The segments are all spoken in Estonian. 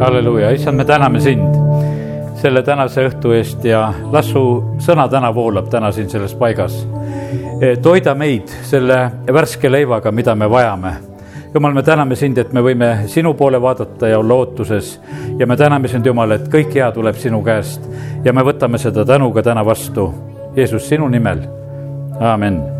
halleluuja, issand, me täname sind selle tänase õhtu eest ja las su sõna täna voolab täna siin selles paigas. toida meid selle värske leivaga, mida me vajame. jumal, me täname sind, et me võime sinu poole vaadata ja olla ootuses ja me täname sind, Jumal, et kõik hea tuleb sinu käest ja me võtame seda tänuga täna vastu. Jeesus, sinu nimel, aamen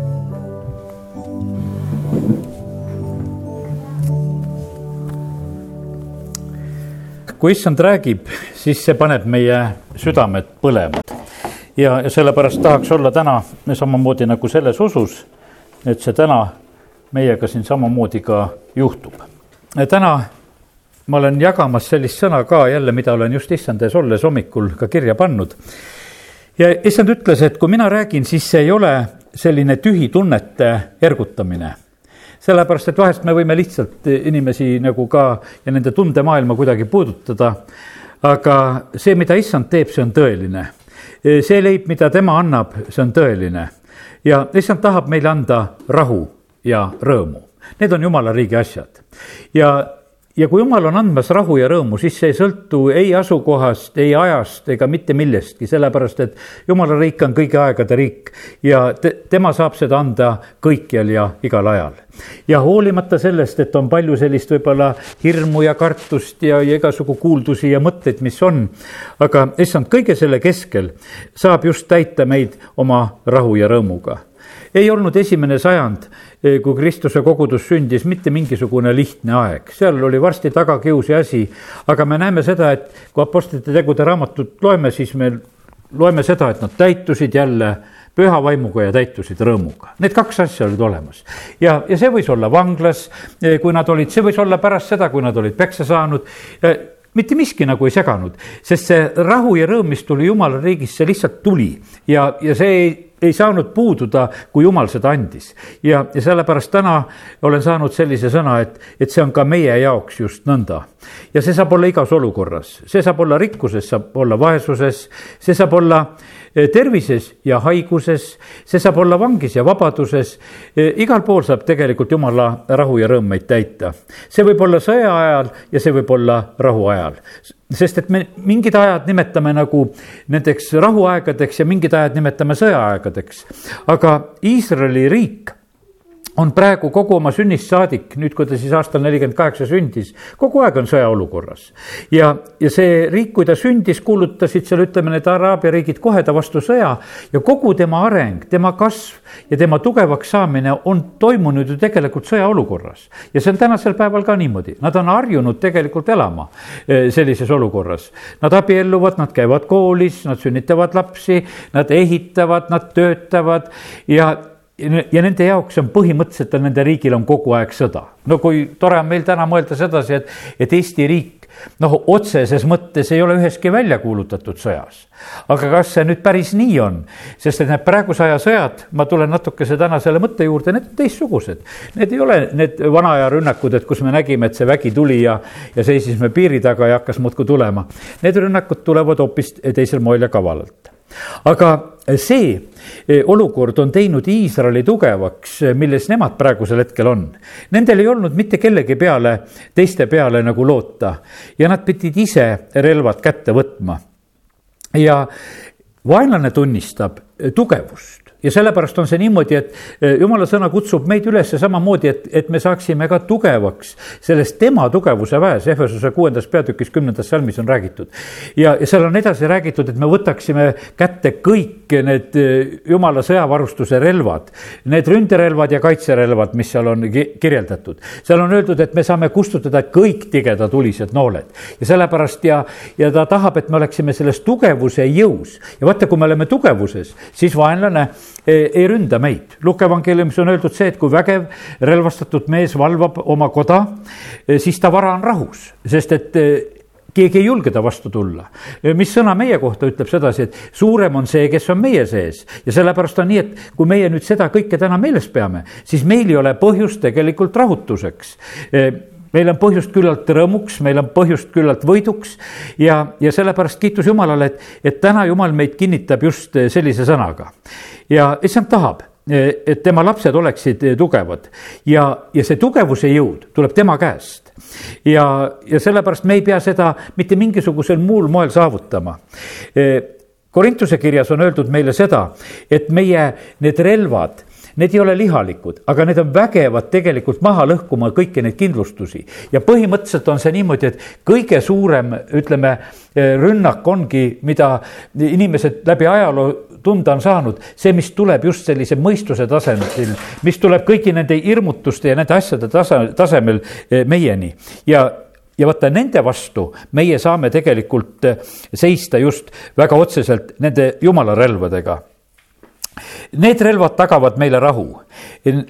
kui issand räägib, siis see paneb meie südamed põlema. ja, ja sellepärast tahaks olla täna samamoodi nagu selles usus, et see täna meiega siin samamoodi ka juhtub. täna ma olen jagamas sellist sõna ka jälle, mida olen just issand ees olles hommikul ka kirja pannud. ja issand ütles, et kui mina räägin, siis see ei ole selline tühi tunnete ergutamine sellepärast, et vahest me võime lihtsalt inimesi nagu ka ja nende tundemaailma kuidagi puudutada. aga see, mida issand teeb, see on tõeline. see leib, mida tema annab, see on tõeline. ja issand tahab meile anda rahu ja rõõmu. Need on jumala riigi asjad. ja ja kui jumal on andmas rahu ja rõõmu, siis see ei sõltu ei asukohast, ei ajast ega mitte millestki, sellepärast et jumala riik on kõigi aegade riik ja te, tema saab seda anda kõikjal ja igal ajal. ja hoolimata sellest, et on palju sellist võib-olla hirmu ja kartust ja, ja igasugu kuuldusi ja mõtteid, mis on, aga issand, kõige selle keskel saab just täita meid oma rahu ja rõõmuga ei olnud esimene sajand, kui Kristuse kogudus sündis, mitte mingisugune lihtne aeg, seal oli varsti tagakiusi asi. aga me näeme seda, et kui Apostlite tegude raamatut loeme, siis me loeme seda, et nad täitusid jälle püha vaimuga ja täitusid rõõmuga. Need kaks asja olid olemas. ja, ja see võis olla vanglas, eh, kui nad olid, see võis olla pärast seda, kui nad olid peksa saanud mitte miski nagu ei seganud, sest see rahu ja rõõm, mis tuli jumala riigist, see lihtsalt tuli ja, ja see ei ei saanud puududa, kui jumal seda andis. ja, ja sellepärast täna olen saanud sellise sõna, et, et see on ka meie jaoks just nõnda. ja see saab olla igas olukorras, see saab olla rikkuses, saab olla vaesuses, see saab olla Eh, tervises ja haiguses, see saab olla vangis ja vabaduses. Eh, igal pool saab tegelikult jumala rahu ja rõõm meid täita. see võib olla sõja ajal ja see võib olla rahu ajal sest et me mingid ajad nimetame nagu nendeks rahuaegadeks ja mingid ajad nimetame sõjaaegadeks. aga Iisraeli riik on praegu kogu oma sünnist saadik, nüüd kui ta siis aastal nelikümmend kaheksa sündis, kogu aeg on sõjaolukorras. ja, ja see riik, kui ta sündis, kuulutasid seal, ütleme, need Araabia riigid kohe ta vastu sõja ja kogu tema areng, tema kasv ja tema tugevaks saamine on toimunud ju tegelikult sõjaolukorras. ja see on tänasel päeval ka niimoodi, nad on harjunud tegelikult elama eh, sellises olukorras. Nad abielluvad, nad käivad koolis, nad sünnitavad lapsi, nad ehitavad, nad töötavad ja ja nende jaoks on põhimõtteliselt on nende riigil on kogu aeg sõda. no kui tore on meil täna mõelda sedasi, et, et Eesti riik noh, otseses mõttes ei ole üheski välja kuulutatud sõjas. aga kas see nüüd päris nii on, sest et need praeguse aja sõjad, ma tulen natukese täna selle mõtte juurde, need on teistsugused. Need ei ole need vana aja rünnakud, et kus me nägime, et see vägi tuli ja, ja seisime piiri taga ja hakkas muudkui tulema. Need rünnakud tulevad hoopis teisel moel ja kavalalt aga see eh, olukord on teinud Iisraeli tugevaks, eh, milles nemad praegusel hetkel on. Nendel ei olnud mitte kellegi peale, teiste peale nagu loota ja nad pidid ise relvad kätte võtma. ja vaenlane tunnistab eh, tugevust ja sellepärast on see niimoodi, et e, jumala sõna kutsub meid üles samamoodi, et, et me saaksime ka tugevaks selles tema tugevuse väes, Ehvesuse kuuendas peatükis kümnendas salmis on räägitud. ja, ja seal on edasi räägitud, et me võtaksime kätte kõik need e, jumala sõjavarustuse relvad, need ründerelvad ja kaitserelvad, mis seal on kirjeldatud. seal on öeldud, et me saame kustutada kõik tigedatulised nooled ja sellepärast ja, ja ta tahab, et me oleksime selles tugevuse jõus ja vaata, kui me oleme tugevuses, siis vaenlane ei ründa meid. Luke evangeeliumis on öeldud see, et kui vägev relvastatud mees valvab oma koda, siis ta vara on rahus, sest et keegi ei julge ta vastu tulla. mis sõna meie kohta ütleb sedasi, et suurem on see, kes on meie sees. Ja sellepärast on nii, et kui meie nüüd seda kõike täna meeles peame, siis meil ei ole põhjust tegelikult rahutuseks. Meil on põhjust küllalt rõõmuks, meil on põhjust küllalt võiduks. Ja, ja sellepärast kiitus Jumalale, et, et täna Jumal meid kinnitab just sellise sõnaga. ja issand tahab, et tema lapsed oleksid tugevad. Ja, ja see tugevuse jõud tuleb tema käest ja, ja sellepärast me ei pea seda mitte mingisugusel muul moel saavutama. Korintuse kirjas on öeldud meile seda, et meie need relvad Need ei ole lihalikud, aga need on vägevad tegelikult maha lõhkuma kõiki neid kindlustusi. ja põhimõtteliselt on see niimoodi, et kõige suurem, ütleme, rünnak ongi, mida inimesed läbi ajaloo tunda on saanud, see, mis tuleb just sellise mõistuse tasemel, mis tuleb kõigi nende hirmutuste ja nende asjade tase, tasemel eh, meieni. Ja ja vaata nende vastu meie saame tegelikult eh, seista just väga otseselt nende jumala relvadega Need relvad tagavad meile rahu.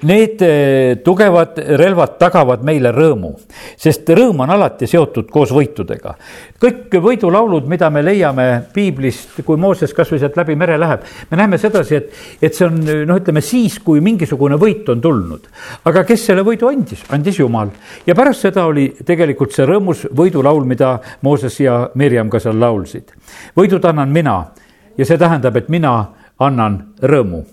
Need eh, tugevad relvad tagavad meile rõõmu, sest rõõm on alati seotud koos võitudega. kõik võidulaulud, mida me leiame piiblist, kui Mooses kasvõi sealt läbi mere läheb, me näeme sedasi, et, et see on noh, ütleme siis, kui mingisugune võit on tulnud. aga kes selle võidu andis, andis Jumal ja pärast seda oli tegelikult see rõõmus võidulaul, mida Mooses ja Mirjam ka seal laulsid. võidud annan mina ja see tähendab, et mina annan rõõmu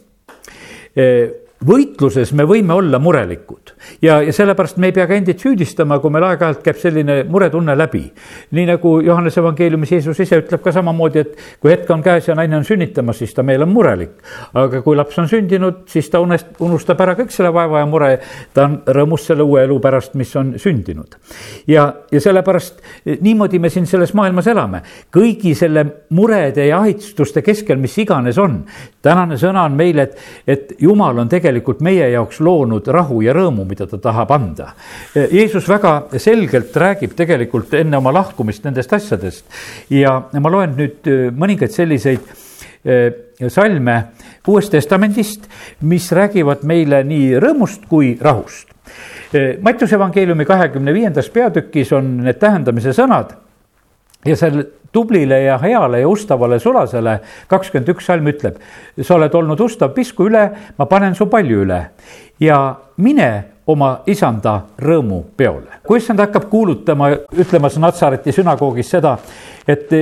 võitluses me võime olla murelikud ja, ja sellepärast me ei pea ka endid süüdistama, kui meil aeg-ajalt käib selline muretunne läbi. nii nagu Johannese evangeeliumis Jeesus ise ütleb ka samamoodi, et kui hetk on käes ja naine on sünnitamas, siis ta meel on murelik. aga kui laps on sündinud, siis ta unest, unustab ära kõik selle vaeva ja mure. ta on rõõmus selle uue elu pärast, mis on sündinud. ja, ja sellepärast niimoodi me siin selles maailmas elame. kõigi selle murede ja ahitsuste keskel, mis iganes on. tänane sõna on meile, et, et Jumal on tegelikult tegelikult meie jaoks loonud rahu ja rõõmu, mida ta tahab anda. Jeesus väga selgelt räägib tegelikult enne oma lahkumist nendest asjadest ja ma loen nüüd mõningaid selliseid eh, salme Uuest Testamendist, mis räägivad meile nii rõõmust kui rahust. Eh, Mattiuse evangeeliumi kahekümne viiendas peatükis on need tähendamise sõnad ja seal tublile ja heale ja ustavale sulasele kakskümmend üks salm ütleb, sa oled olnud ustav, pisku üle, ma panen su palju üle. Ja mine oma isanda rõõmu peole. kui issand hakkab kuulutama, ütlemas Natsareti sünagoogis seda, et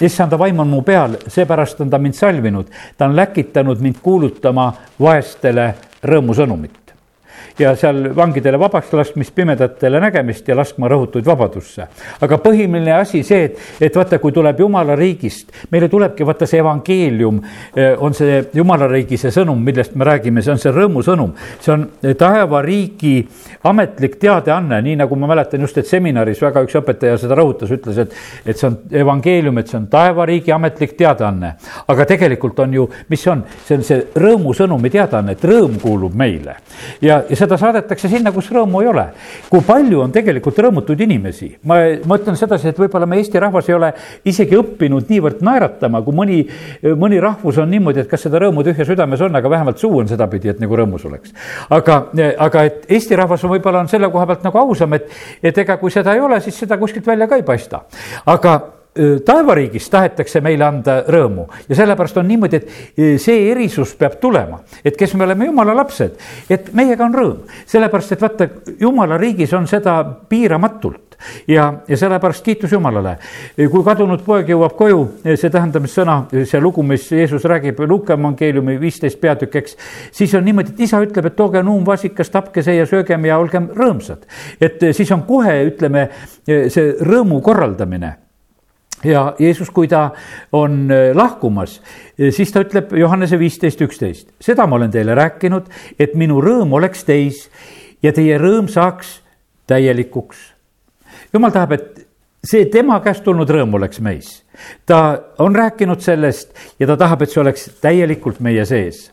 issanda vaim on mu peal, seepärast on ta mind salvinud, ta on läkitanud mind kuulutama vaestele rõõmusõnumit ja seal vangidele vabaks laskmist, pimedatele nägemist ja laskma rõhutuid vabadusse. aga põhiline asi see, et, et vaata, kui tuleb jumala riigist, meile tulebki vaata see evangeelium, eh, on see jumala riigi see sõnum, millest me räägime, see on see rõõmusõnum. see on taevariigi ametlik teadeanne, nii nagu ma mäletan just, et seminaris väga üks õpetaja seda rõhutas, ütles, et, et see on evangeelium, et see on taevariigi ametlik teadeanne. aga tegelikult on ju, mis see on, see on see rõõmusõnumi teadaanne, et rõõm kuulub meile ja, ja see seda saadetakse sinna, kus rõõmu ei ole. kui palju on tegelikult rõõmutuid inimesi, ma, ma ütlen sedasi, et võib-olla me Eesti rahvas ei ole isegi õppinud niivõrd naeratama, kui mõni, mõni rahvus on niimoodi, et kas seda rõõmu tühja südames on, aga vähemalt suu on sedapidi, et nagu rõõmus oleks. aga, aga et Eesti rahvas on võib-olla on selle koha pealt nagu ausam, et, et ega kui seda ei ole, siis seda kuskilt välja ka ei paista. aga taevariigis tahetakse meile anda rõõmu ja sellepärast on niimoodi, et see erisus peab tulema, et kes me oleme jumala lapsed, et meiega on rõõm, sellepärast et vaata, jumala riigis on seda piiramatult ja, ja sellepärast kiitus Jumalale. kui kadunud poeg jõuab koju, see tähendamissõna, see lugu, mis Jeesus räägib Luuke evangeeliumi viisteist peatükk, eks. siis on niimoodi, et isa ütleb, et tooge nuum vasikas, tapke see ja söögem ja olgem rõõmsad. et siis on kohe, ütleme, see rõõmu korraldamine ja Jeesus, kui ta on äh, lahkumas, äh, siis ta ütleb Johannese viisteist, üksteist, seda ma olen teile rääkinud, et minu rõõm oleks teis ja teie rõõm saaks täielikuks. jumal tahab, et see tema käest tulnud rõõm oleks meis. ta on rääkinud sellest ja ta tahab, et see oleks täielikult meie sees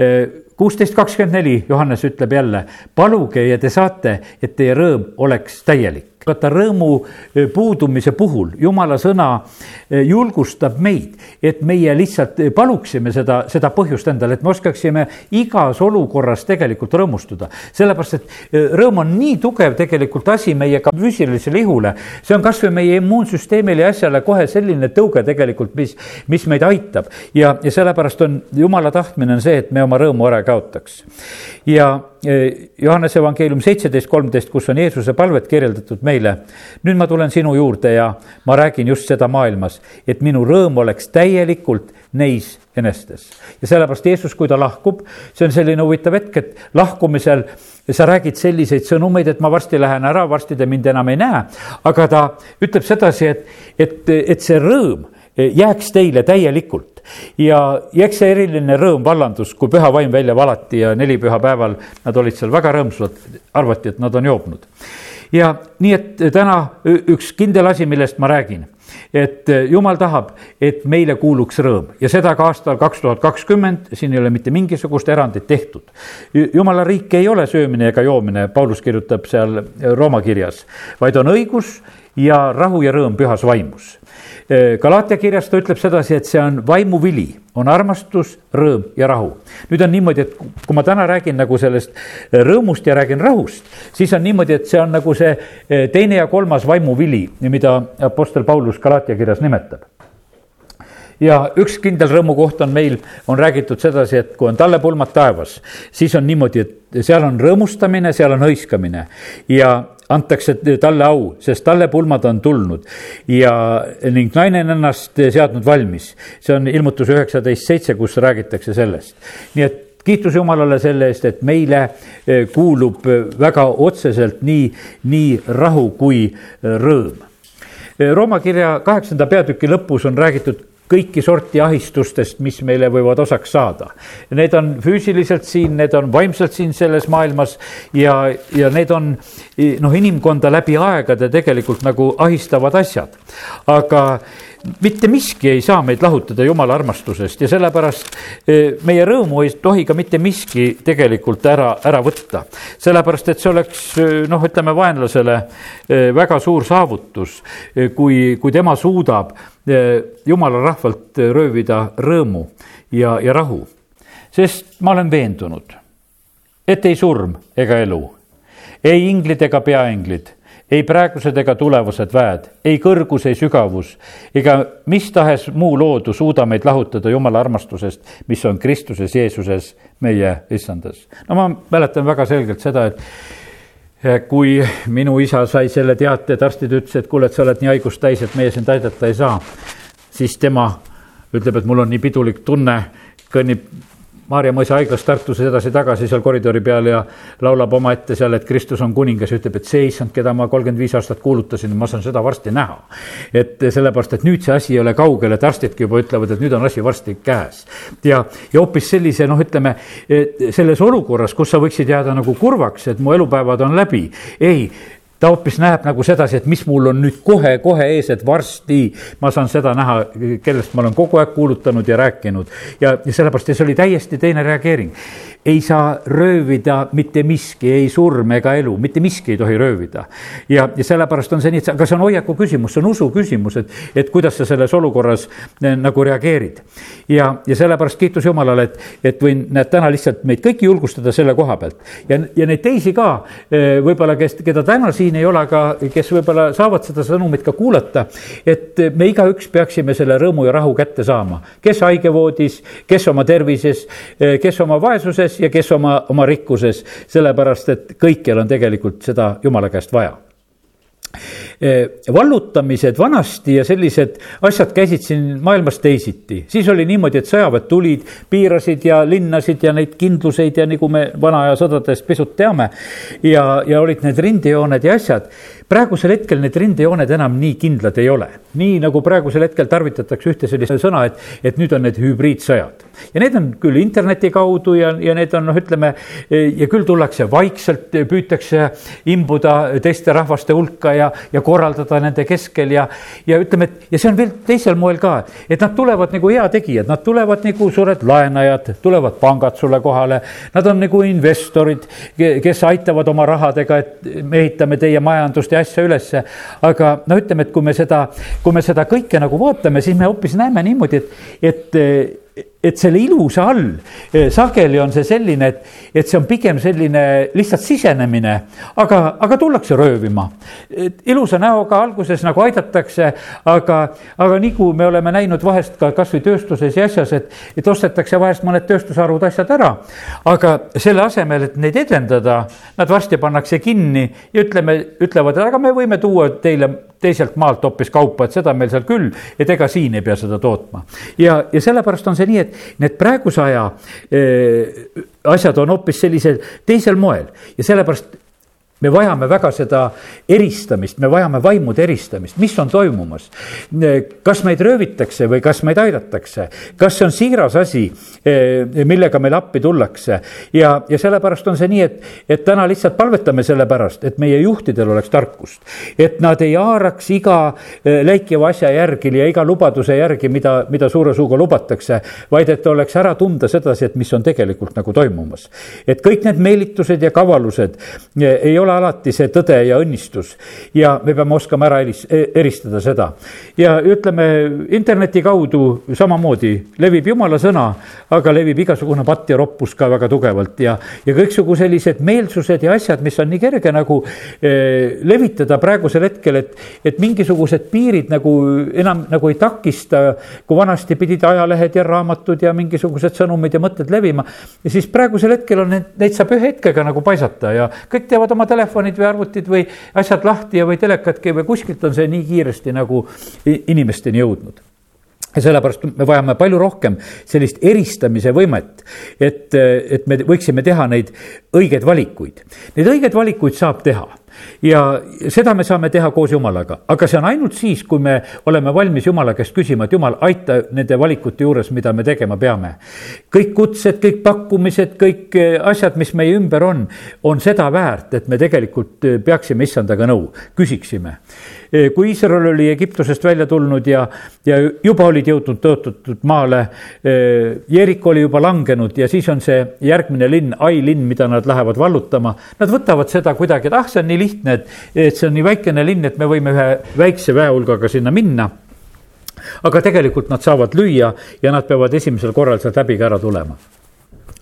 äh, kuusteist kakskümmend neli Johannes ütleb jälle, paluge ja te saate, et teie rõõm oleks täielik vaata rõõmu eh, puudumise puhul jumala sõna eh, julgustab meid, et meie lihtsalt eh, paluksime seda, seda põhjust endale, et me oskaksime igas olukorras tegelikult rõõmustada. sellepärast, et rõõm on nii tugev tegelikult asi meie ka füüsilisele ihule, see on kasvõi meie immuunsüsteemile ja asjale kohe selline tõuge tegelikult, mis, mis meid aitab. ja, ja sellepärast on jumala tahtmine on see, et me oma rõõmu ära kaotaks. ja Johannese evangeelium seitseteist kolmteist, kus on Jeesuse palvet kirjeldatud meile. nüüd ma tulen sinu juurde ja ma räägin just seda maailmas, et minu rõõm oleks täielikult neis enestes. ja sellepärast Jeesus, kui ta lahkub, see on selline huvitav hetk, et lahkumisel sa räägid selliseid sõnumeid, et ma varsti lähen ära, varsti te mind enam ei näe. aga ta ütleb sedasi, et, et, et see rõõm jääks teile täielikult ja eks see eriline rõõm vallandus, kui püha vaim välja valati ja nelipühapäeval nad olid seal väga rõõmsad, arvati, et nad on joobnud. ja nii, et täna üks kindel asi, millest ma räägin et eh, jumal tahab, et meile kuuluks rõõm ja seda ka aastal kaks tuhat kakskümmend, siin ei ole mitte mingisugust erandit tehtud. jumala riik ei ole söömine ega joomine, Paulus kirjutab seal Rooma kirjas, vaid on õigus ja rahu ja rõõm pühas vaimus. Galatia kirjas ta ütleb sedasi, et see on vaimuvili, on armastus, rõõm ja rahu. nüüd on niimoodi, et kui ma täna räägin nagu sellest rõõmust ja räägin rahust, siis on niimoodi, et see on nagu see teine ja kolmas vaimuvili, mida Apostel Paulus Galatia kirjas nimetab ja üks kindel rõõmukoht on meil, on räägitud sedasi, et kui on tallepulmad taevas, siis on niimoodi, et seal on rõõmustamine, seal on hõiskamine ja antakse talle au, sest talle pulmad on tulnud ja ning naine on ennast seadnud valmis. see on ilmutus üheksateist seitse, kus räägitakse sellest. nii et kiitus Jumalale selle eest, et meile eh, kuulub väga otseselt nii, nii rahu kui rõõm. Rooma kirja kaheksanda peatüki lõpus on räägitud kõiki sorti ahistustest, mis meile võivad osaks saada. Need on füüsiliselt siin, need on vaimselt siin selles maailmas ja, ja need on noh, inimkonda läbi aegade tegelikult nagu ahistavad asjad. aga mitte miski ei saa meid lahutada jumala armastusest ja sellepärast e, meie rõõmu ei tohi ka mitte miski tegelikult ära, ära võtta. sellepärast, et see oleks e, noh, ütleme vaenlasele e, väga suur saavutus, kui, kui tema suudab jumala rahvalt röövida rõõmu ja, ja rahu. sest ma olen veendunud, et ei surm ega elu, ei inglid ega peainglid ei praegused ega tulevased väed, ei kõrgus, ei sügavus ega mis tahes muu loodu suuda meid lahutada Jumala armastusest, mis on Kristuses Jeesuses, meie issandas. no ma mäletan väga selgelt seda, et eh, kui minu isa sai selle teate, et arstid ütlesid, et kuule, et sa oled nii haigust täis, et meie sind aidata ei saa, siis tema ütleb, et mul on nii pidulik tunne, kõnnib Maarja mõisa haiglast Tartusse edasi-tagasi seal koridori peal ja laulab omaette seal, et Kristus on kuningas ja ütleb, et see issand, keda ma kolmkümmend viis aastat kuulutasin, ma saan seda varsti näha. et sellepärast, et nüüd see asi ei ole kaugel, et arstidki juba ütlevad, et nüüd on asi varsti käes. ja, ja hoopis sellise noh, ütleme selles olukorras, kus sa võiksid jääda nagu kurvaks, et mu elupäevad on läbi. ei, ta hoopis näeb nagu sedasi, et mis mul on nüüd kohe-kohe ees, et varsti ma saan seda näha, kellest ma olen kogu aeg kuulutanud ja rääkinud. ja, ja sellepärast ja see oli täiesti teine reageering. Ei saa röövida mitte miski, ei surm ega elu, mitte miski ei tohi röövida. ja, ja sellepärast on see nii, et aga see on hoiaku küsimus, see on usu küsimus, et, et kuidas sa selles olukorras eh, nagu reageerid. ja, ja sellepärast kiitus Jumalale, et, et võin, näed, täna lihtsalt meid kõiki julgustada selle koha pealt. ja, ja neid teisi ka eh, võib-olla, kes, keda täna siin ei ole ka, kes võib-olla saavad seda sõnumit ka kuulata, et me igaüks peaksime selle rõõmu ja rahu kätte saama. kes haigevoodis, kes oma tervises, kes oma vaesuses ja kes oma, oma rikkuses, sellepärast et kõikjal on tegelikult seda jumala käest vaja vallutamised vanasti ja sellised asjad käisid siin maailmas teisiti. siis oli niimoodi, et sõjaväed tulid, piirasid ja linnasid ja neid kindluseid ja nagu me vana aja sõdadest pisut teame. ja, ja olid need rindejooned ja asjad praegusel hetkel need rindejooned enam nii kindlad ei ole. nii nagu praegusel hetkel tarvitatakse ühte sellist sõna, et, et nüüd on need hübriidsõjad. ja need on küll interneti kaudu ja, ja need on noh, ütleme ja küll tullakse vaikselt, püütakse imbuda teiste rahvaste hulka ja, ja korraldada nende keskel ja, ja ütleme, et ja see on veel teisel moel ka, et nad tulevad nagu heategijad, nad tulevad nagu suured laenajad, tulevad pangad sulle kohale, nad on nagu investorid, kes aitavad oma rahadega, et me ehitame teie majandust ja asja ülesse. aga no ütleme, et kui me seda, kui me seda kõike nagu vaatame, siis me hoopis näeme niimoodi, et, et et selle ilusa all eh, sageli on see selline, et, et see on pigem selline lihtsalt sisenemine, aga, aga tullakse röövima. ilusa näoga alguses nagu aidatakse, aga, aga nii kui me oleme näinud vahest ka kasvõi tööstuses ja asjas, et, et ostetakse vahest mõned tööstusharud, asjad ära. aga selle asemel, et neid edendada, nad varsti pannakse kinni ja ütleme, ütlevad, aga me võime tuua teile teiselt maalt hoopis kaupa, et seda meil seal küll, et ega siin ei pea seda tootma. ja, ja sellepärast on see nii, et need praeguse aja äh, asjad on hoopis sellisel teisel moel ja sellepärast me vajame väga seda eristamist, me vajame vaimude eristamist, mis on toimumas. kas meid röövitakse või kas meid aidatakse, kas see on siiras asi, eh, millega meile appi tullakse ja, ja sellepärast on see nii, et, et täna lihtsalt palvetame selle pärast, et meie juhtidel oleks tarkust. et nad ei haaraks iga eh, läikiva asja järgi ja iga lubaduse järgi, mida, mida suure suuga lubatakse, vaid et oleks ära tunda sedasi, et mis on tegelikult nagu toimumas. et kõik need meelitused ja kavalused eh, ei ole ole alati see tõde ja õnnistus ja me peame oskama ära e-, eristada seda. ja ütleme interneti kaudu samamoodi levib jumala sõna, aga levib igasugune patt ja roppus ka väga tugevalt ja, ja kõiksugu sellised meelsused ja asjad, mis on nii kerge nagu eh, levitada praegusel hetkel, et, et mingisugused piirid nagu enam nagu ei takista, kui vanasti pidid ajalehed ja raamatud ja mingisugused sõnumid ja mõtted levima. siis praegusel hetkel on need, neid saab ühe hetkega nagu paisata ja kõik teevad oma tele telefonid või arvutid või asjad lahti ja või telekadki või kuskilt on see nii kiiresti nagu inimesteni jõudnud ja sellepärast me vajame palju rohkem sellist eristamise võimet, et, et me võiksime teha neid õigeid valikuid. Neid õigeid valikuid saab teha ja seda me saame teha koos Jumalaga, aga see on ainult siis, kui me oleme valmis Jumala käest küsima, et Jumal, aita nende valikute juures, mida me tegema peame. kõik kutsed, kõik pakkumised, kõik eh, asjad, mis meie ümber on, on seda väärt, et me tegelikult eh, peaksime issandaga nõu, küsiksime Eh, kui Iisrael oli Egiptusest välja tulnud ja, ja juba olid jõudnud tõotatud maale. Jeriko oli juba langenud ja siis on see järgmine linn, Ai linn, mida nad lähevad vallutama. Nad võtavad seda kuidagi, et ah, see on nii lihtne, et, et see on nii väikene linn, et me võime ühe väikse väehulgaga sinna minna aga tegelikult nad saavad lüüa ja nad peavad esimesel korral sealt läbi ka ära tulema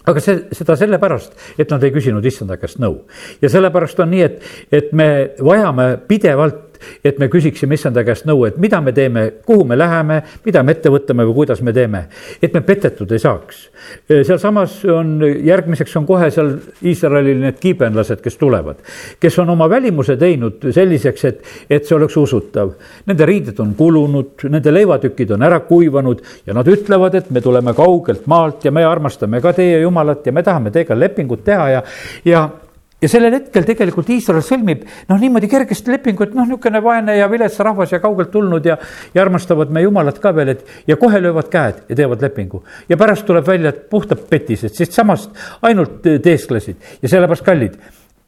aga see, seda sellepärast, et nad ei küsinud issanda käest nõu. ja sellepärast on nii, et, et me vajame pidevalt et me küsiksime issanda käest nõu, et mida me teeme, kuhu me läheme, mida me ette võtame või kuidas me teeme, et me petetud ei saaks. sealsamas on, järgmiseks on kohe seal Iisraelil need kiibenlased, kes tulevad, kes on oma välimuse teinud selliseks, et, et see oleks usutav. Nende riided on kulunud, nende leivatükid on ära kuivanud ja nad ütlevad, et me tuleme kaugelt maalt ja me armastame ka teie Jumalat ja me tahame teiega lepingut teha ja, ja ja sellel hetkel tegelikult Iisrael sõlmib noh, niimoodi kergesti lepingu, et noh, niisugune vaene ja vilets rahvas ja kaugelt tulnud ja, ja armastavad me Jumalat ka veel, et ja kohe löövad käed ja teevad lepingu. ja pärast tuleb välja, et puhtad petised, sest samast ainult teesklesid ja sellepärast kallid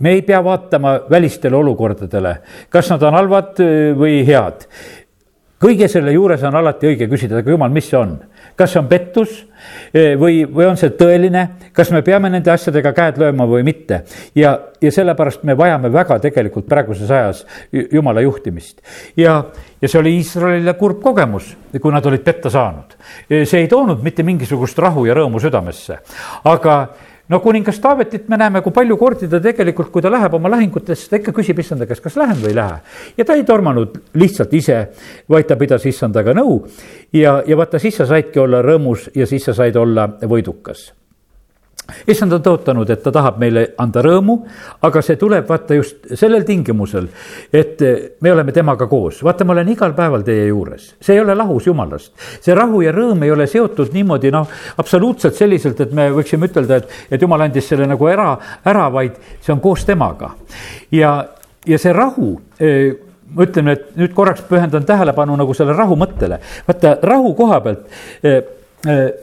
me ei pea vaatama välistele olukordadele, kas nad on halvad või head. kõige selle juures on alati õige küsida, aga jumal, mis see on? Kas see on pettus eh, või, või on see tõeline, kas me peame nende asjadega käed lööma või mitte. ja, ja sellepärast me vajame väga tegelikult praeguses ajas jumala juhtimist. ja, ja see oli Iisraelile kurb kogemus, kui nad olid petta saanud. see ei toonud mitte mingisugust rahu ja rõõmu südamesse, aga no kuningas Taavetit me näeme, kui palju kordi ta tegelikult, kui ta läheb oma lahingutesse, ta ikka küsib issanda käest, kas lähen või ei lähe. ja ta ei tormanud lihtsalt ise, vaid ta pidas issandaga nõu ja, ja vaata, siis sa saidki olla rõõmus ja siis sa said olla võidukas issand on tõotanud, et ta tahab meile anda rõõmu, aga see tuleb vaata just sellel tingimusel, et me oleme temaga koos. vaata, ma olen igal päeval teie juures, see ei ole lahus jumalast. see rahu ja rõõm ei ole seotud niimoodi noh, absoluutselt selliselt, et me võiksime ütelda, et, et jumal andis selle nagu ära, ära, vaid see on koos temaga. ja, ja see rahu eh, ma ütlen, et nüüd korraks pühendan tähelepanu nagu selle rahu mõttele. vaata rahu koha pealt eh,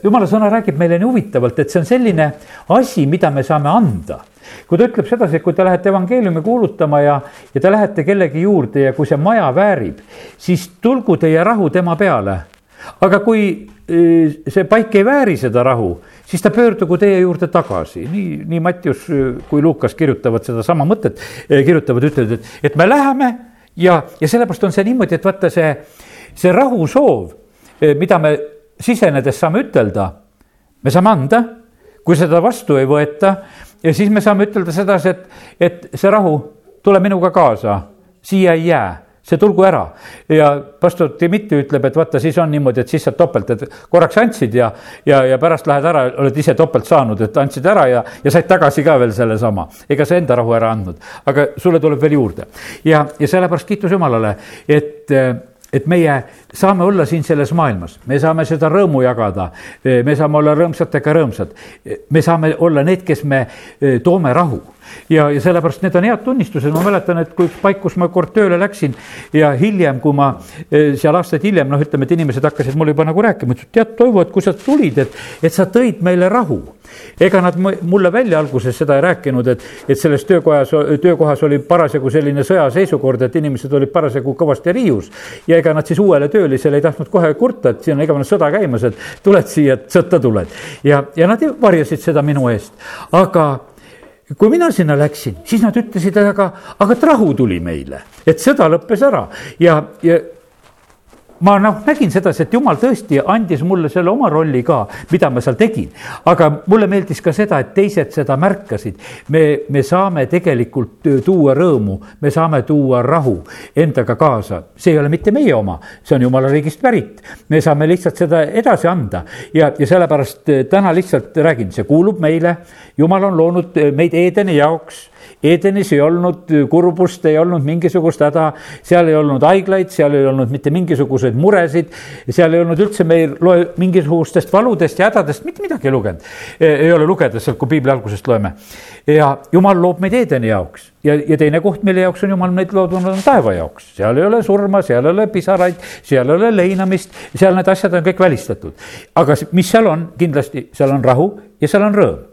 jumala sõna räägib meile nii huvitavalt, et see on selline asi, mida me saame anda. kui ta ütleb sedasi, et kui te lähete evangeeliumi kuulutama ja, ja te lähete kellegi juurde ja kui see maja väärib, siis tulgu teie rahu tema peale. aga kui äh, see paik ei vääri seda rahu, siis ta pöördugu teie juurde tagasi. nii, nii Mattius kui Lukas kirjutavad sedasama mõtet, äh, kirjutavad, ütlevad, et, et me läheme ja, ja sellepärast on see niimoodi, et vaata see, see rahu soov, mida me sisenedes saame ütelda, me saame anda, kui seda vastu ei võeta ja siis me saame ütelda sedasi, et, et see rahu, tule minuga kaasa, siia ei jää see tulgu ära. Ja pastor Dmitri ütleb, et vaata, siis on niimoodi, et siis saad topelt, et korraks andsid ja, ja, ja pärast lähed ära, oled ise topelt saanud, et andsid ära ja, ja said tagasi ka veel sellesama. ega sa enda rahu ära andnud, aga sulle tuleb veel juurde. Ja, ja sellepärast kiitus Jumalale, et et meie saame olla siin selles maailmas, me saame seda rõõmu jagada, me saame olla rõõmsatega rõõmsad, me saame olla need, kes me eh, toome rahu ja, ja sellepärast need on head tunnistused, ma mäletan, et kui üks paik, kus ma kord tööle läksin ja hiljem, kui ma eh, seal aastaid hiljem, noh, ütleme, et inimesed hakkasid mulle juba nagu rääkima, ütlesid, tead, Toivo, et kui sa tulid, et, et sa tõid meile rahu ega nad mulle välja alguses seda ei rääkinud, et, et selles töökojas, töökohas oli parasjagu selline sõjaseisukord, et inimesed olid parasjagu kõvasti riius. ja ega nad siis uuele töölisele ei tahtnud kohe kurta, et siin on igavene sõda käimas, et tuled siia, et sõtta tuled. ja, ja nad varjasid seda minu eest, aga kui mina sinna läksin, siis nad ütlesid, aga, aga et rahu tuli meile, et sõda lõppes ära. Ja, ja ma noh, nägin sedasi, et jumal tõesti andis mulle selle oma rolli ka, mida ma seal tegin. aga mulle meeldis ka seda, et teised seda märkasid. me, me saame tegelikult tuua rõõmu, me saame tuua rahu endaga kaasa. see ei ole mitte meie oma, see on jumala riigist pärit. me saame lihtsalt seda edasi anda ja, ja sellepärast täna lihtsalt räägin, see kuulub meile. jumal on loonud meid Eedeni jaoks Edenis ei olnud kurbust, ei olnud mingisugust häda, seal ei olnud haiglaid, seal ei olnud mitte mingisuguseid muresid, seal ei olnud üldse, me ei loe mingisugustest valudest ja hädadest mitte midagi lugenud. ei ole lugeda sealt, kui piibli algusest loeme. ja jumal loob meid Edeni jaoks ja, ja teine koht, mille jaoks on jumal meid loodud, on taeva jaoks. seal ei ole surma, seal ei ole pisaraid, seal ei ole leinamist, seal need asjad on kõik välistatud. aga mis seal on, kindlasti seal on rahu ja seal on rõõm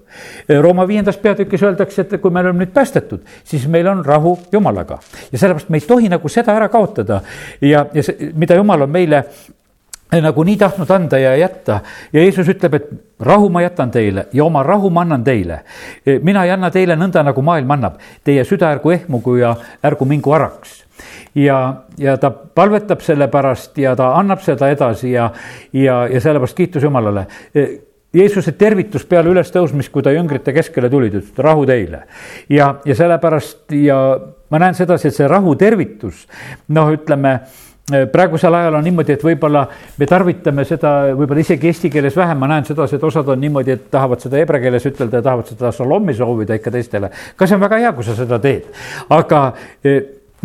Rooma viiendas peatükis öeldakse, et kui me oleme nüüd päästetud, siis meil on rahu Jumalaga. ja sellepärast me ei tohi nagu seda ära kaotada. Ja, ja see, mida Jumal on meile nagu nii tahtnud anda ja jätta. Ja Jeesus ütleb, et rahu ma jätan teile ja oma rahu ma annan teile. mina ei anna teile nõnda, nagu maailm annab, teie süda ärgu ehmugu ja ärgu mingu araks ja, ja ta palvetab selle pärast ja ta annab seda edasi ja, ja, ja sellepärast kiitus Jumalale Jeesuse tervitus peale ülestõusmist, kui ta jüngrite keskele tuli, ta ütles, et rahu teile. ja, ja sellepärast ja ma näen sedasi, et see rahu tervitus, noh, ütleme praegusel ajal on niimoodi, et võib-olla me tarvitame seda võib-olla isegi eesti keeles vähem, ma näen sedasi, et osad on niimoodi, et tahavad seda hebra keeles ütelda ja tahavad seda šalommi soovida ikka teistele. ka see on väga hea, kui sa seda teed, aga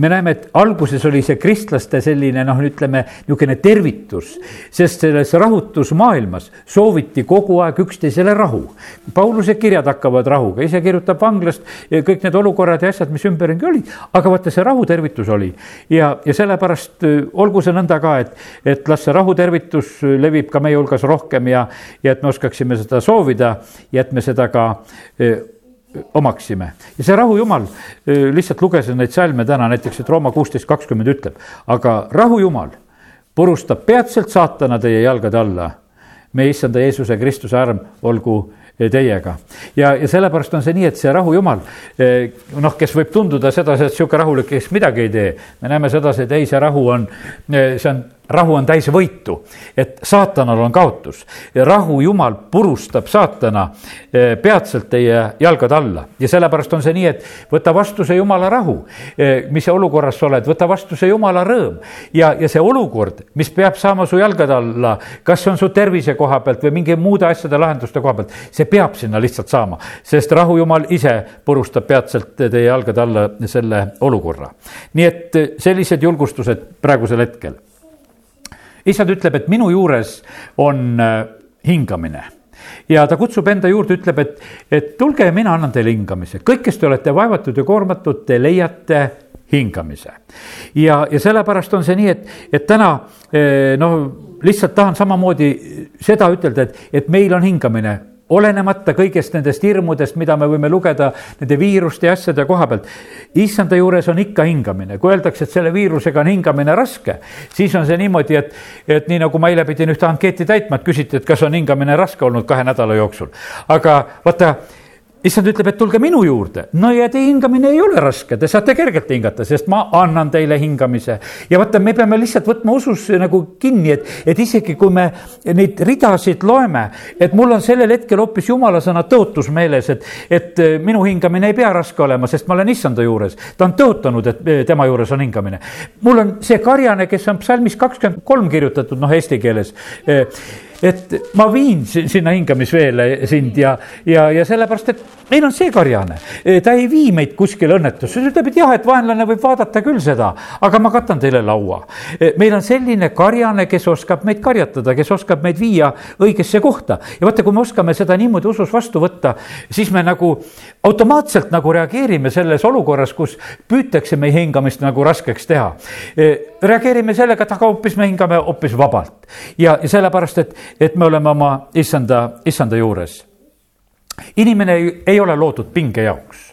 me näeme, et alguses oli see kristlaste selline noh, ütleme niisugune tervitus, sest selles rahutusmaailmas sooviti kogu aeg üksteisele rahu. Pauluse kirjad hakkavad rahuga, ise kirjutab vanglast kõik need olukorrad ja asjad, mis ümberringi olid, aga vaata, see rahutervitus oli ja, ja sellepärast olgu see nõnda ka, et, et las see rahutervitus levib ka meie hulgas rohkem ja, ja et me oskaksime seda soovida ja et me seda ka äh, omaksime ja see rahu jumal, lihtsalt lugesin neid salme täna näiteks, et Rooma kuusteist kakskümmend ütleb, aga rahu jumal purustab peatselt saatana teie jalgade alla. meie issanda Jeesuse Kristuse arm olgu teiega. ja, ja sellepärast on see nii, et see rahu jumal, noh, kes võib tunduda sedasi, et sihuke rahulik, kes midagi ei tee. me näeme sedasi, et ei, see rahu on, see on rahu on täis võitu, et saatanal on kaotus. rahu jumal purustab saatana eh, peatselt teie jalgade alla ja sellepärast on see nii, et võta vastu see jumala rahu, eh, mis olukorras sa oled, võta vastu see jumala rõõm. ja, ja see olukord, mis peab saama su jalgade alla, kas on su tervise koha pealt või mingi muude asjade lahenduste koha pealt, see peab sinna lihtsalt saama, sest rahu jumal ise purustab peatselt teie jalgade alla selle olukorra. nii et sellised julgustused praegusel hetkel issand ütleb, et minu juures on äh, hingamine. Ja ta kutsub enda juurde, ütleb, et, et tulge ja mina annan teile hingamise, kõik, kes te olete vaevatud ja koormatud, te leiate hingamise. ja, ja sellepärast on see nii, et, et täna äh, noh, lihtsalt tahan samamoodi seda ütelda, et, et meil on hingamine olenemata kõigest nendest hirmudest, mida me võime lugeda nende viiruste ja asjade koha pealt. issanda juures on ikka hingamine, kui öeldakse, et selle viirusega on hingamine raske, siis on see niimoodi, et, et nii nagu ma eile pidin ühte ankeeti täitma, et küsiti, et kas on hingamine raske olnud kahe nädala jooksul. aga vaata issand ütleb, et tulge minu juurde. no ja teie hingamine ei ole raske, te saate kergelt hingata, sest ma annan teile hingamise. ja vaata, me peame lihtsalt võtma usus nagu kinni, et, et isegi kui me neid ridasid loeme, et mul on sellel hetkel hoopis jumala sõna tõotus meeles, et, et minu hingamine ei pea raske olema, sest ma olen issanda juures. ta on tõotanud, et tema juures on hingamine. mul on see karjane, kes on psalmis kakskümmend kolm kirjutatud, noh, eesti keeles et ma viin sinna hingamisveele sind ja, ja, ja sellepärast, et meil on see karjane. ta ei vii meid kuskile õnnetusse, ta ütleb, et jah, et vaenlane võib vaadata küll seda, aga ma katan teile laua. meil on selline karjane, kes oskab meid karjatada, kes oskab meid viia õigesse kohta ja vaata, kui me oskame seda niimoodi usus vastu võtta, siis me nagu automaatselt nagu reageerime selles olukorras, kus püütakse meie hingamist nagu raskeks teha. Reageerime sellega, et aga hoopis me hingame hoopis vabalt ja, sellepärast, et et me oleme oma issanda, issanda juures. Inimene ei, ei ole loodud pinge jaoks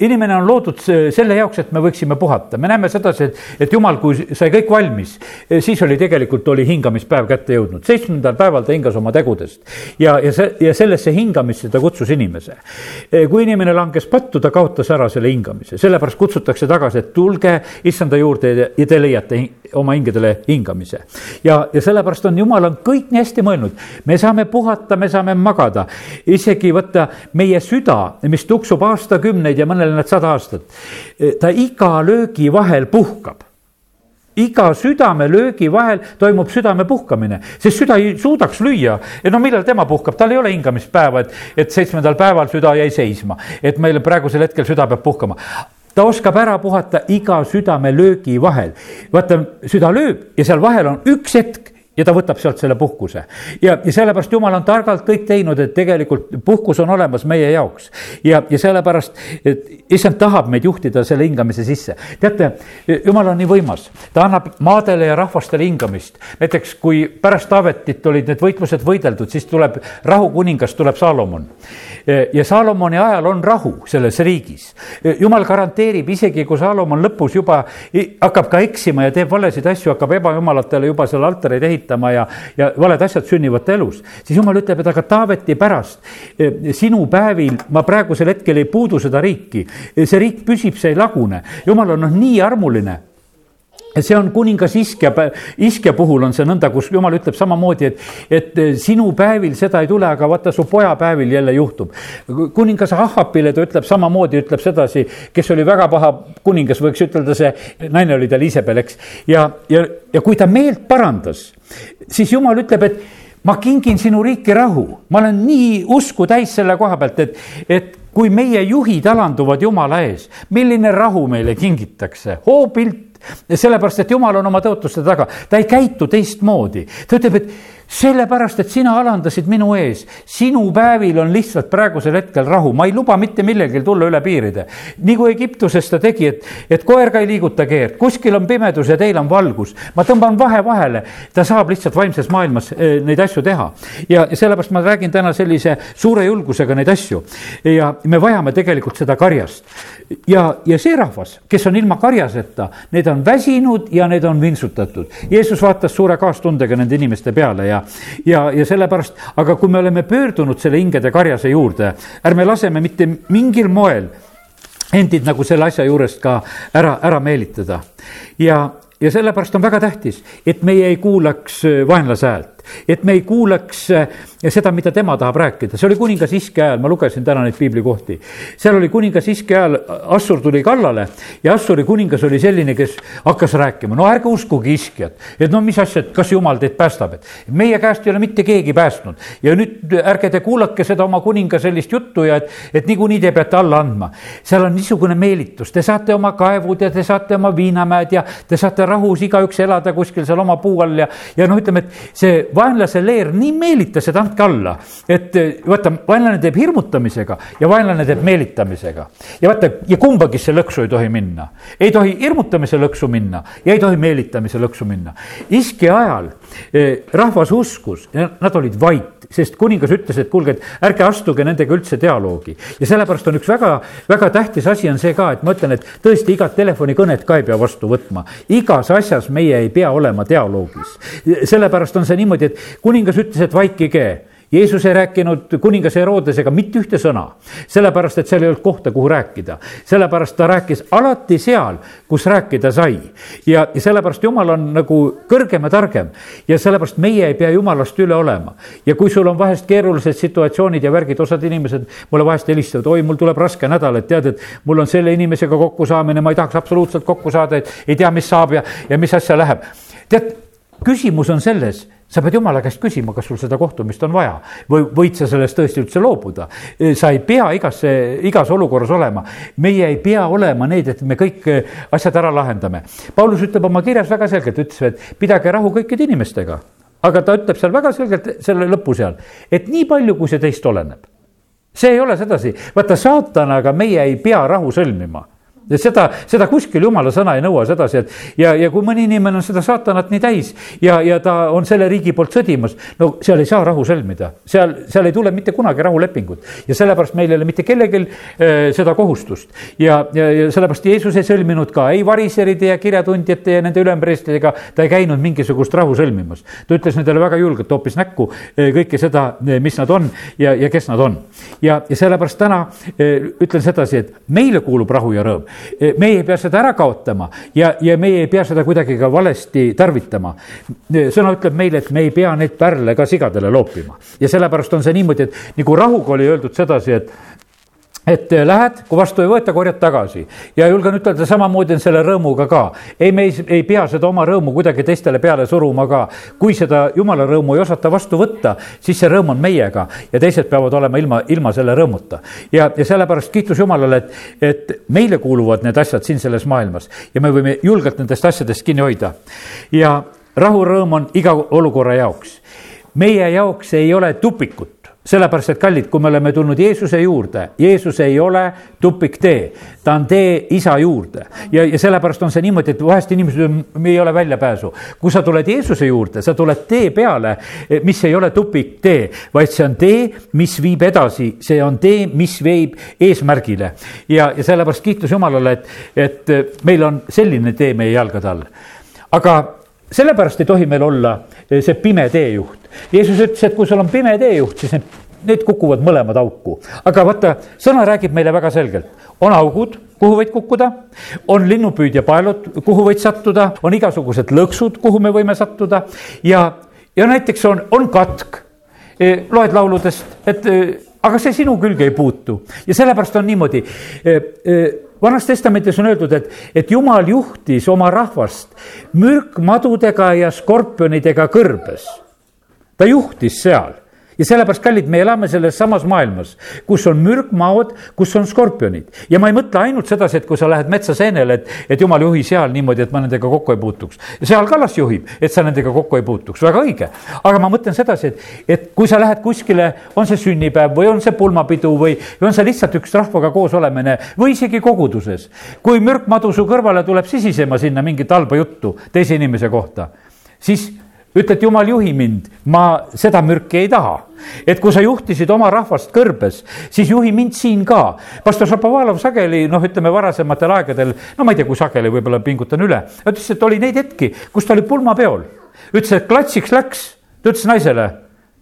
inimene on loodud selle jaoks, et me võiksime puhata, me näeme sedasi, et, et jumal, kui sai kõik valmis, siis oli tegelikult oli hingamispäev kätte jõudnud, seitsmendal päeval ta hingas oma tegudest. ja, ja see ja sellesse hingamisse ta kutsus inimese. kui inimene langes pattu, ta kaotas ära selle hingamise, sellepärast kutsutakse tagasi, et tulge issanda juurde ja te leiate oma hingedele hingamise. ja, ja sellepärast on jumal on kõik nii hästi mõelnud, me saame puhata, me saame magada, isegi võtta meie süda, mis tuksub aastakümneid ja mõnel nad sada aastat. ta iga löögi vahel puhkab iga südamelöögi vahel toimub südame puhkamine, sest süda ei suudaks lüüa. no millal tema puhkab, tal ei ole hingamispäeva, et, et seitsmendal päeval süda jäi seisma, et meil praegusel hetkel süda peab puhkama ta oskab ära puhata iga südamelöögi vahel. vaata, süda lööb ja seal vahel on üks hetk, ja ta võtab sealt selle puhkuse. ja, ja sellepärast jumal on targalt kõik teinud, et tegelikult puhkus on olemas meie jaoks. ja, ja sellepärast, et issand tahab meid juhtida selle hingamise sisse. teate, jumal on nii võimas, ta annab maadele ja rahvastele hingamist. näiteks kui pärast Taavetit olid need võitlused võideldud, siis tuleb rahukuningas, tuleb Saalomon. ja Saalomoni ajal on rahu selles riigis. jumal garanteerib, isegi kui Saalomon lõpus juba hakkab ka eksima ja teeb valesid asju, hakkab ebajumalatele juba seal altareid ehitama ehitama ja, ja valed asjad sünnivad ta elus. siis jumal ütleb, et aga Taaveti pärast eh, sinu päevil ma praegusel hetkel ei puudu seda riiki. see riik püsib, see ei lagune. jumal on noh nii armuline see on kuningas Iskja, Iskja puhul on see nõnda, kus jumal ütleb samamoodi, et, et sinu päevil seda ei tule, aga vaata, su poja päevil jälle juhtub. kuningas Ahapile ta ütleb samamoodi, ütleb sedasi, kes oli väga paha kuningas, võiks ütelda, see naine oli tal Iisabel, eks. ja, ja, ja kui ta meelt parandas, siis jumal ütleb, et ma kingin sinu riiki rahu, ma olen nii usku täis selle koha pealt, et, et kui meie juhid alanduvad Jumala ees, milline rahu meile kingitakse, hoopilt sellepärast, et jumal on oma tõotuste taga, ta ei käitu teistmoodi, ta ütleb, et sellepärast, et sina alandasid minu ees, sinu päevil on lihtsalt praegusel hetkel rahu, ma ei luba mitte millelgi tulla üle piiride. kui Egiptuses ta tegi, et, et koer ka ei liiguta keert, kuskil on pimedus ja teil on valgus. ma tõmban vahe vahele, ta saab lihtsalt vaimses maailmas eh, neid asju teha. ja sellepärast ma räägin täna sellise suure julgusega neid asju. ja me vajame tegelikult seda karjast. ja, ja see rahvas, kes on ilma karjaseta, need on väsinud ja need on vintsutatud. Jeesus vaatas suure kaastundega nende inimeste peale ja, ja, ja sellepärast, aga kui me oleme pöördunud selle hingede karjase juurde, ärme laseme mitte mingil moel endid nagu selle asja juurest ka ära, ära meelitada. ja, ja sellepärast on väga tähtis, et meie ei kuulaks vaenlase häält et me ei kuuleks äh, seda, mida tema tahab rääkida, see oli kuningas Iske ajal, ma lugesin täna neid piiblikohti. seal oli kuningas Iske ajal, Assur tuli kallale ja Assuri kuningas oli selline, kes hakkas rääkima, no ärge uskuge Iskjat, et no mis asja, et kas jumal teid päästab, et meie käest ei ole mitte keegi päästnud. Ja nüüd ärge te kuulake seda oma kuninga sellist juttu ja et, et niikuinii te peate alla andma. seal on niisugune meelitus, te saate oma kaevud ja te saate oma viinamäed ja te saate rahus igaüks elada kuskil seal oma puu all ja, ja noh, ütleme, et see vaenlase leer nii meelitas, et andke alla. et eh, vaata, vaenlane teeb hirmutamisega ja vaenlane teeb meelitamisega. ja vaata, ja kumbagisse lõksu ei tohi minna. ei tohi hirmutamise lõksu minna ja ei tohi meelitamise lõksu minna. iske ajal rahvas uskus nad olid vait, sest kuningas ütles, et kuulge, et ärge astuge nendega üldse dialoogi. ja sellepärast on üks väga, väga tähtis asi on see ka, et ma ütlen, et tõesti igat telefonikõnet ka ei pea vastu võtma. igas asjas meie ei pea olema dialoogis. sellepärast on see niimoodi, et kuningas ütles, et vaikige Jeesus ei rääkinud kuningas Herodesega mitte ühte sõna, sellepärast et seal ei olnud kohta, kuhu rääkida. sellepärast ta rääkis alati seal, kus rääkida sai. ja, ja sellepärast Jumal on nagu kõrgem ja targem ja sellepärast meie ei pea Jumalast üle olema. ja kui sul on vahest keerulised situatsioonid ja värgid, osad inimesed mulle vahest helistavad, oi, mul tuleb raske nädal, et tead, et mul on selle inimesega kokkusaamine, ma ei tahaks absoluutselt kokku saada, et ei tea, mis saab ja, ja mis asja läheb. tead, küsimus on selles sa pead jumala käest küsima, kas sul seda kohtumist on vaja või võid sa sellest tõesti üldse loobuda. sa ei pea igasse, igas olukorras olema. meie ei pea olema need, et me kõik asjad ära lahendame. Paulus ütleb oma kirjas väga selgelt, ütles, et pidage rahu kõikide inimestega. aga ta ütleb seal väga selgelt selle lõpu seal, et nii palju, kui see teist oleneb. see ei ole sedasi, vaata saatanaga meie ei pea rahu sõlmima ja seda, seda kuskil jumala sõna ei nõua sedasi, et ja, ja kui mõni inimene on seda saatanat nii täis ja, ja ta on selle riigi poolt sõdimas, no seal ei saa rahu sõlmida, seal, seal ei tule mitte kunagi rahulepingut ja sellepärast meil ei ole mitte kellelgi äh, seda kohustust. ja, ja, ja sellepärast Jeesus ei sõlminud ka ei variseride ja kirjatundjate ja nende ülempreestidega, ta ei käinud mingisugust rahu sõlmimas. ta ütles nendele väga julgelt hoopis näkku äh, kõike seda, äh, mis nad on ja, ja kes nad on. ja, ja sellepärast täna äh, ütlen sedasi, et meile kuulub rahu ja rõõm meie ei pea seda ära kaotama ja, ja meie ei pea seda kuidagi ka valesti tarvitama. Eh, sõna ütleb meile, et me ei pea neid pärle ka sigadele loopima ja sellepärast on see niimoodi, et nagu rahuga oli öeldud sedasi, et et äh, lähed, kui vastu ei võeta, korjad tagasi ja julgen ütelda, samamoodi on selle rõõmuga ka. ei, me ei, ei pea seda oma rõõmu kuidagi teistele peale suruma ka. kui seda jumala rõõmu ei osata vastu võtta, siis see rõõm on meiega ja teised peavad olema ilma, ilma selle rõõmuta. ja, ja sellepärast kiitus Jumalale, et, et meile kuuluvad need asjad siin selles maailmas ja me võime julgelt nendest asjadest kinni hoida. ja rahurõõm on iga olukorra jaoks. meie jaoks ei ole tupikut sellepärast, et kallid, kui me oleme tulnud Jeesuse juurde, Jeesus ei ole tupiktee, ta on tee isa juurde. ja, ja sellepärast on see niimoodi, et vahest inimesed, ei ole väljapääsu. kui sa tuled Jeesuse juurde, sa tuled tee peale, mis ei ole tupiktee, vaid see on tee, mis viib edasi, see on tee, mis viib eesmärgile. ja, ja sellepärast kiitus Jumalale, et, et meil on selline tee meie jalgade all. aga sellepärast ei tohi meil olla see pime teejuht. Jeesus ütles, et kui sul on pime teejuht, siis need, need kukuvad mõlemad auku. aga vaata, sõna räägib meile väga selgelt, on augud, kuhu võid kukkuda, on linnupüüdja paelud, kuhu võid sattuda, on igasugused lõksud, kuhu me võime sattuda. Ja, ja näiteks on, on katk. E, loed lauludest, et e, aga see sinu külge ei puutu. Ja sellepärast on niimoodi vanas testamendis on öeldud, et, et jumal juhtis oma rahvast mürkmadudega ja skorpionidega kõrbes. Ta juhtis seal ja sellepärast, kallid, me elame selles samas maailmas, kus on mürkmaod, kus on skorpionid. ja ma ei mõtle ainult sedasi, et kui sa lähed metsaseenele, et, et jumal juhi seal niimoodi, et ma nendega kokku ei puutuks. seal kallas juhib, et sa nendega kokku ei puutuks, väga õige. aga ma mõtlen sedasi, et, et kui sa lähed kuskile, on see sünnipäev või on see pulmapidu või, või on see lihtsalt üks rahvaga koos olemine või isegi koguduses. kui mürkmadu su kõrvale tuleb sisisema sinna mingit halba juttu teise inimese kohta, siis ütled, jumal, juhi mind, ma seda mürki ei taha. et kui sa juhtisid oma rahvast kõrbes, siis juhi mind siin ka. pastor Šapovalov sageli, noh, ütleme varasematel aegadel, no ma ei tea, kui sageli, võib-olla pingutan üle, ütles, et oli neid hetki, kus ta oli pulmapeol. ütles, et klatsiks läks, ta ütles naisele,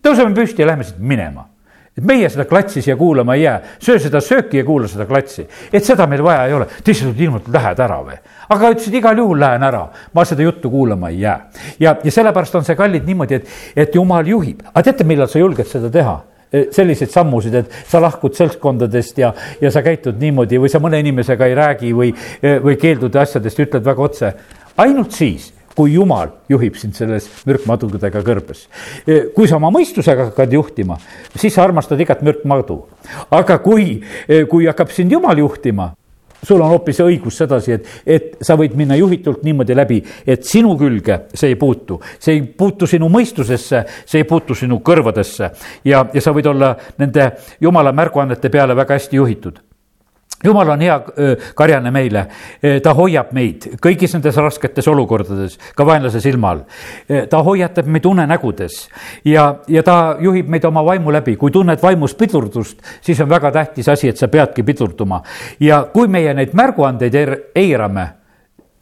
tõuseme püsti ja lähme siit minema et meie seda klatsi siia kuulama ei jää, söö seda sööki ja kuula seda klatsi, et seda meil vaja ei ole, teised ütlevad ilmselt lähed ära või. aga ütlesid igal juhul lähen ära, ma seda juttu kuulama ei jää. ja, ja sellepärast on see kallid niimoodi, et, et jumal juhib, aga teate, millal sa julged seda teha? E, selliseid sammusid, et sa lahkud seltskondadest ja, ja sa käitud niimoodi või sa mõne inimesega ei räägi või, e, või keeldud asjadest, ütled väga otse. ainult siis kui jumal juhib sind selles mürkmadudega kõrbes. kui sa oma mõistusega hakkad juhtima, siis sa armastad igat mürkmadu. aga kui, kui hakkab sind jumal juhtima, sul on hoopis õigus sedasi, et, et sa võid minna juhitult niimoodi läbi, et sinu külge see ei puutu, see ei puutu sinu mõistusesse, see ei puutu sinu kõrvadesse ja, ja sa võid olla nende jumala märguannete peale väga hästi juhitud jumal on hea karjane meile, ta hoiab meid kõigis nendes rasketes olukordades, ka vaenlase silma all. ta hoiatab meid unenägudes ja, ja ta juhib meid oma vaimu läbi, kui tunned vaimus pidurdust, siis on väga tähtis asi, et sa peadki pidurduma. ja kui meie neid märguandeid eirame,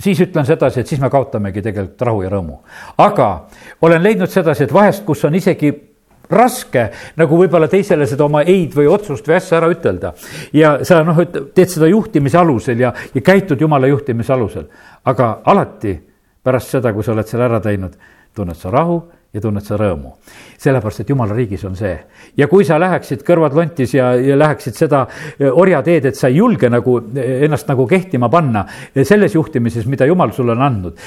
siis ütlen sedasi, et siis me kaotamegi tegelikult rahu ja rõõmu. aga olen leidnud sedasi, et vahest, kus on isegi raske nagu võib-olla teisele seda oma ei-d või otsust või asja ära ütelda. ja sa noh, teed seda juhtimise alusel ja, ja käitud jumala juhtimise alusel. aga alati pärast seda, kui sa oled selle ära teinud, tunned sa rahu ja tunned sa rõõmu. sellepärast, et jumala riigis on see. ja kui sa läheksid kõrvad lontis ja, ja läheksid seda e, orjateed, et sa ei julge nagu e, ennast nagu kehtima panna e, selles juhtimises, mida jumal sulle on andnud,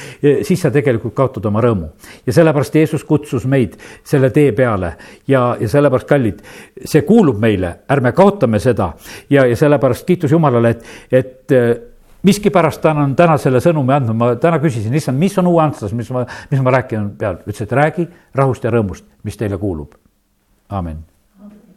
siis sa tegelikult kaotad oma rõõmu. ja sellepärast Jeesus kutsus meid selle tee peale ja, ja sellepärast, kallid, see kuulub meile, ärme kaotame seda ja, ja sellepärast kiitus Jumalale, et, et miskipärast ta on täna selle sõnumi andnud, ma täna küsisin, issand, mis on uue Antslas, mis ma, mis ma rääkima pean, ütles, et räägi rahust ja rõõmust, mis teile kuulub. amin